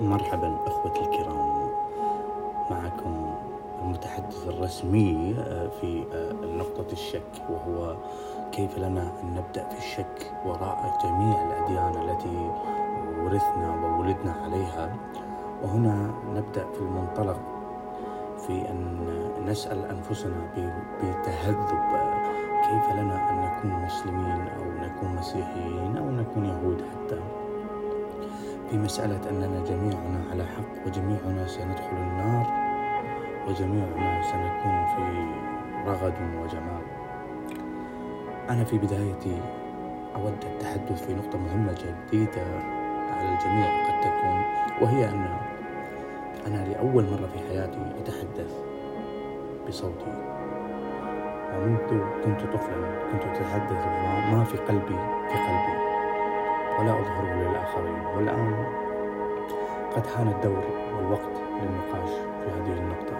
مرحبا اخوتي الكرام. معكم المتحدث الرسمي آه، في آه، نقطة الشك وهو كيف لنا أن نبدأ في الشك وراء جميع الأديان التي ورثنا وولدنا عليها. وهنا نبدأ في المنطلق في أن نسأل أنفسنا بتهذب كيف لنا أن نكون مسلمين أو نكون مسيحيين أو نكون يهود حتى. في مسألة أننا جميعنا على حق وجميعنا سندخل النار وجميعنا سنكون في رغد وجمال. أنا في بدايتي أود التحدث في نقطة مهمة جديدة على الجميع قد تكون وهي أن أنا لأول مرة في حياتي أتحدث بصوتي. ومنذ كنت طفلا كنت أتحدث ما في قلبي في قلبي. ولا أظهره للآخرين والآن قد حان الدور والوقت للنقاش في هذه النقطة.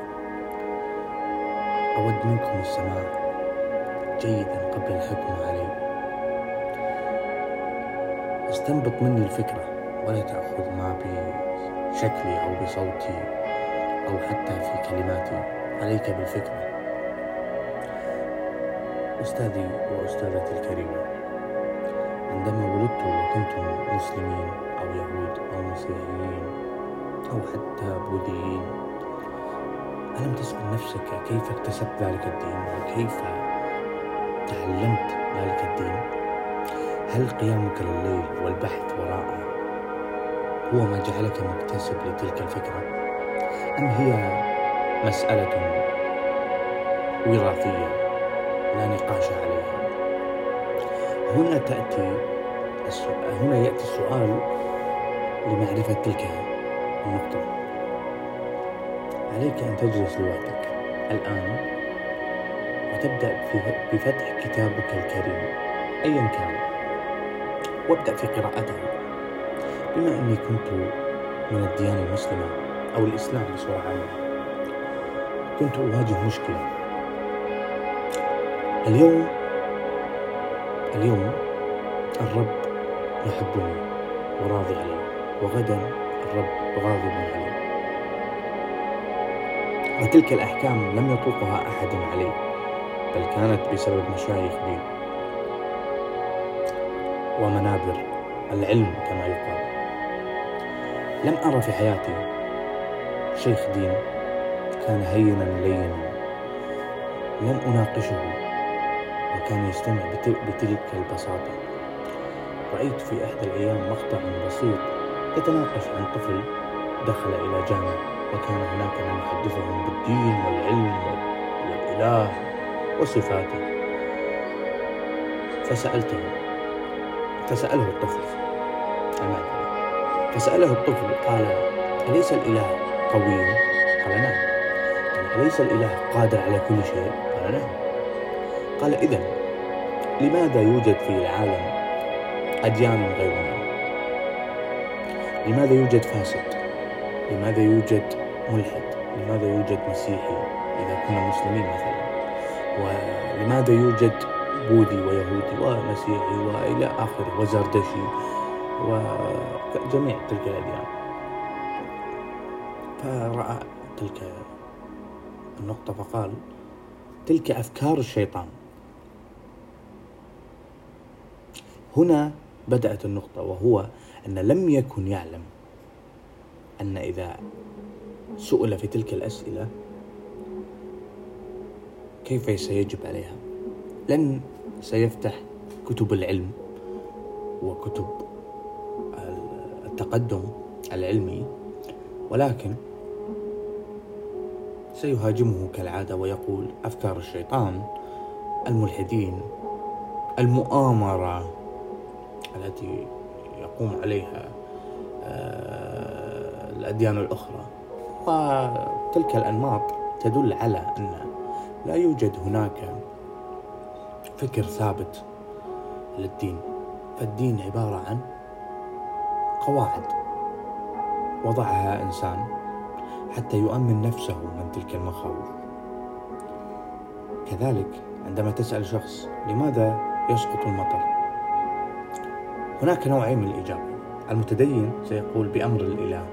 أود منكم السماع جيدا قبل الحكم علي. استنبط مني الفكرة ولا تأخذ ما بشكلي أو بصوتي أو حتى في كلماتي. عليك بالفكرة. أستاذي وأستاذتي الكريمة. عندما ولدت وكنتم مسلمين أو يهود أو مسيحيين أو حتى بوذيين ألم تسأل نفسك كيف اكتسبت ذلك الدين؟ وكيف تعلمت ذلك الدين؟ هل قيامك لليل والبحث وراءه هو ما جعلك مكتسب لتلك الفكرة؟ أم هي مسألة وراثية لا نقاش عليها؟ هنا تأتي هنا يأتي السؤال لمعرفة تلك النقطة. عليك أن تجلس لوحدك الآن وتبدأ بفتح كتابك الكريم أيا كان. وابدأ في قراءته. بما أني كنت من الديانة المسلمة أو الإسلام بصورة عامة كنت أواجه مشكلة. اليوم اليوم الرب يحبني وراضي علي وغدا الرب غاضب علي. وتلك الأحكام لم يطوقها أحد علي بل كانت بسبب مشايخ بي ومنابر العلم كما يقال. لم أرى في حياتي شيخ دين كان هينا لينا لم أناقشه. وكان يستمع بتلك البساطة. رأيت في إحدى الأيام مقطع بسيط يتناقش عن طفل دخل إلى جامع وكان هناك من يحدثهم بالدين والعلم والإله وصفاته. فسألته فسأله الطفل فسأله الطفل قال أليس الإله قوي؟ قال نعم. أليس الإله قادر على كل شيء؟ قال نعم. قال إذا لماذا يوجد في العالم أديان غيرنا؟ لماذا يوجد فاسد؟ لماذا يوجد ملحد؟ لماذا يوجد مسيحي إذا كنا مسلمين مثلا؟ ولماذا يوجد بوذي ويهودي ومسيحي وإلى آخره وزردشي وجميع تلك الأديان فرأى تلك النقطة فقال تلك أفكار الشيطان هنا بدأت النقطة وهو أن لم يكن يعلم أن إذا سئل في تلك الأسئلة كيف سيجب عليها؟ لن سيفتح كتب العلم وكتب التقدم العلمي ولكن سيهاجمه كالعادة ويقول أفكار الشيطان الملحدين المؤامرة. التي يقوم عليها آه، الأديان الأخرى. وتلك الأنماط تدل على أن لا يوجد هناك فكر ثابت للدين. فالدين عبارة عن قواعد وضعها إنسان حتى يؤمن نفسه من تلك المخاوف. كذلك عندما تسأل شخص لماذا يسقط المطر؟ هناك نوعين من الإجابة. المتدين سيقول بأمر الإله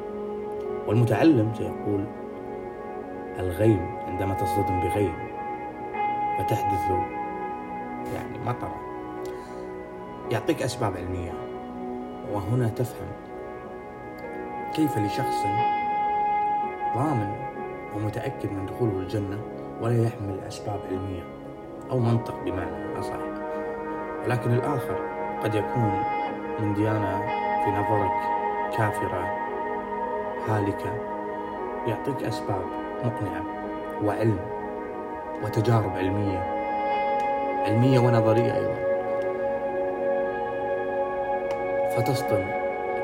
والمتعلم سيقول الغيم عندما تصطدم بغيم فتحدث يعني مطرة يعطيك أسباب علمية وهنا تفهم كيف لشخص ضامن ومتأكد من دخوله الجنة ولا يحمل أسباب علمية أو منطق بمعنى أصح. ولكن الآخر قد يكون من ديانة في نظرك كافرة هالكة يعطيك أسباب مقنعة وعلم وتجارب علمية علمية ونظرية أيضا. فتصطم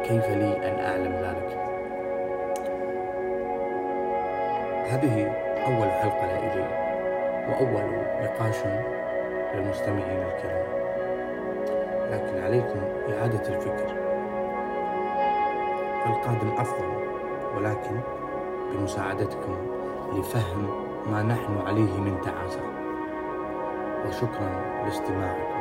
كيف لي أن أعلم ذلك. هذه أول حلقة لإلي وأول نقاش للمستمعين الكرام. لكن عليكم إعادة الفكر. فالقادم أفضل ولكن بمساعدتكم لفهم ما نحن عليه من تعاسة وشكرا لاستماعكم.